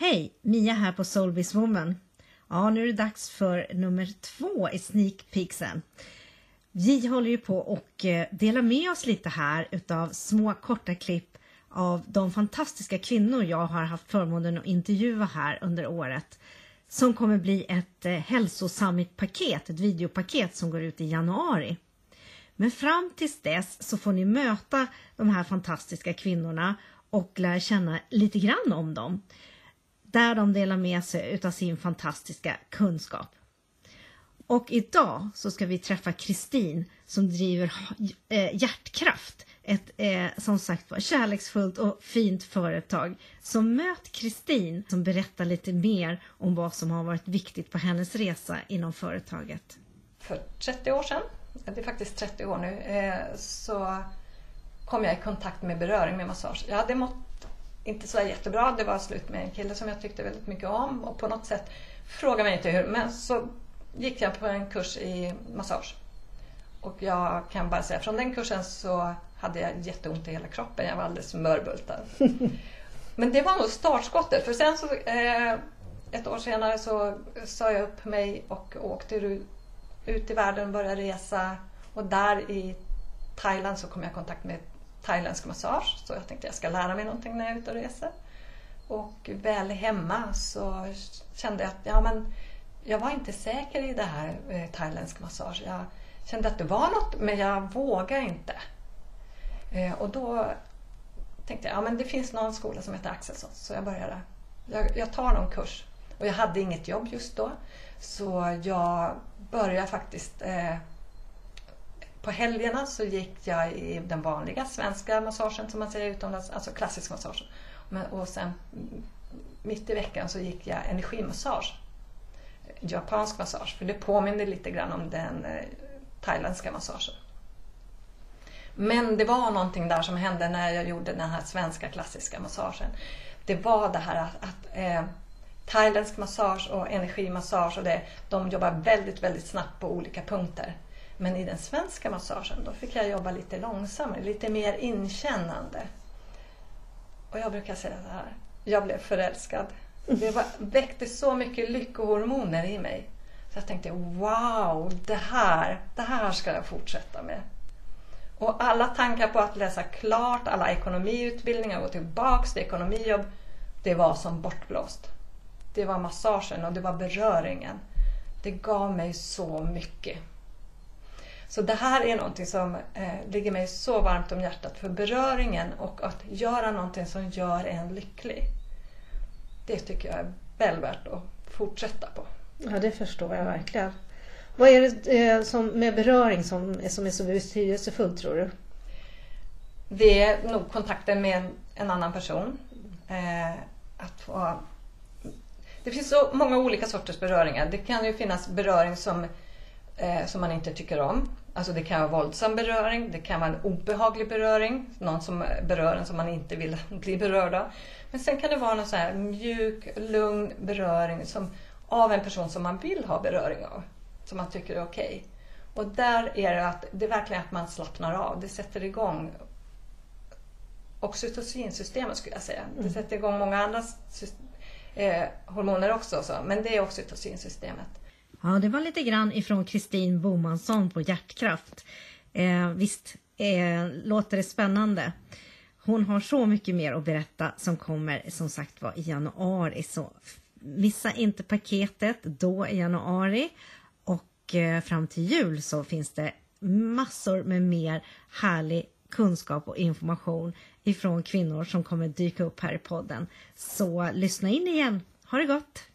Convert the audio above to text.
Hej! Mia här på Solvis Woman. Ja, nu är det dags för nummer två i Sneak Peeksen. Vi håller ju på och eh, delar med oss lite här utav små korta klipp av de fantastiska kvinnor jag har haft förmånen att intervjua här under året som kommer bli ett eh, hälsosammigt-paket, ett videopaket som går ut i januari. Men fram tills dess så får ni möta de här fantastiska kvinnorna och lära känna lite grann om dem. Där de delar med sig utav sin fantastiska kunskap. Och idag så ska vi träffa Kristin som driver eh, Hjärtkraft. Ett eh, som sagt var kärleksfullt och fint företag. Så möt Kristin som berättar lite mer om vad som har varit viktigt på hennes resa inom företaget. För 30 år sedan, det är faktiskt 30 år nu, eh, så kom jag i kontakt med beröring med massage. Jag hade mått inte så jättebra. Det var slut med en kille som jag tyckte väldigt mycket om och på något sätt frågade mig inte hur. Men så gick jag på en kurs i massage. Och jag kan bara säga från den kursen så hade jag jätteont i hela kroppen. Jag var alldeles mörbultad. Men det var nog startskottet. För sen så eh, ett år senare så sa jag upp mig och åkte ut i världen och började resa. Och där i Thailand så kom jag i kontakt med thailändsk massage. Så jag tänkte jag ska lära mig någonting när jag är ute och reser. Och väl hemma så kände jag att ja, men jag var inte säker i det här eh, thailändsk massage. Jag kände att det var något men jag vågade inte. Eh, och då tänkte jag ja, men det finns någon skola som heter Axelsson så jag började. Jag, jag tar någon kurs. Och jag hade inget jobb just då. Så jag började faktiskt eh, på helgerna så gick jag i den vanliga svenska massagen som man säger utomlands, alltså klassisk massage. Men, och sen mitt i veckan så gick jag energimassage. Japansk massage, för det påminner lite grann om den eh, thailändska massagen. Men det var någonting där som hände när jag gjorde den här svenska klassiska massagen. Det var det här att, att eh, thailändsk massage och energimassage och det, de jobbar väldigt, väldigt snabbt på olika punkter. Men i den svenska massagen då fick jag jobba lite långsammare, lite mer inkännande. Och jag brukar säga så här, jag blev förälskad. Det var, väckte så mycket lyckohormoner i mig. Så jag tänkte wow, det här, det här ska jag fortsätta med. Och alla tankar på att läsa klart, alla ekonomiutbildningar, gå tillbaks till ekonomijobb, det var som bortblåst. Det var massagen och det var beröringen. Det gav mig så mycket. Så det här är någonting som eh, ligger mig så varmt om hjärtat. För beröringen och att göra någonting som gör en lycklig. Det tycker jag är väl värt att fortsätta på. Ja, det förstår jag verkligen. Vad är det eh, som, med beröring som, som är så betydelsefullt tror du? Det är nog kontakten med en annan person. Eh, att få... Det finns så många olika sorters beröringar. Det kan ju finnas beröring som eh, som man inte tycker om. Alltså det kan vara våldsam beröring, det kan vara en obehaglig beröring, någon som berör en som man inte vill bli berörd av. Men sen kan det vara någon så här mjuk, lugn beröring som, av en person som man vill ha beröring av, som man tycker är okej. Okay. Och där är det att det är verkligen att man slappnar av, det sätter igång oxytocinsystemet skulle jag säga. Det mm. sätter igång många andra eh, hormoner också, så, men det är oxytocinsystemet. Ja, det var lite grann ifrån Kristin Bomansson på Hjärtkraft. Eh, visst eh, låter det spännande. Hon har så mycket mer att berätta som kommer som sagt var i januari. Så missa inte paketet då i januari. Och eh, fram till jul så finns det massor med mer härlig kunskap och information ifrån kvinnor som kommer dyka upp här i podden. Så lyssna in igen. Ha det gott!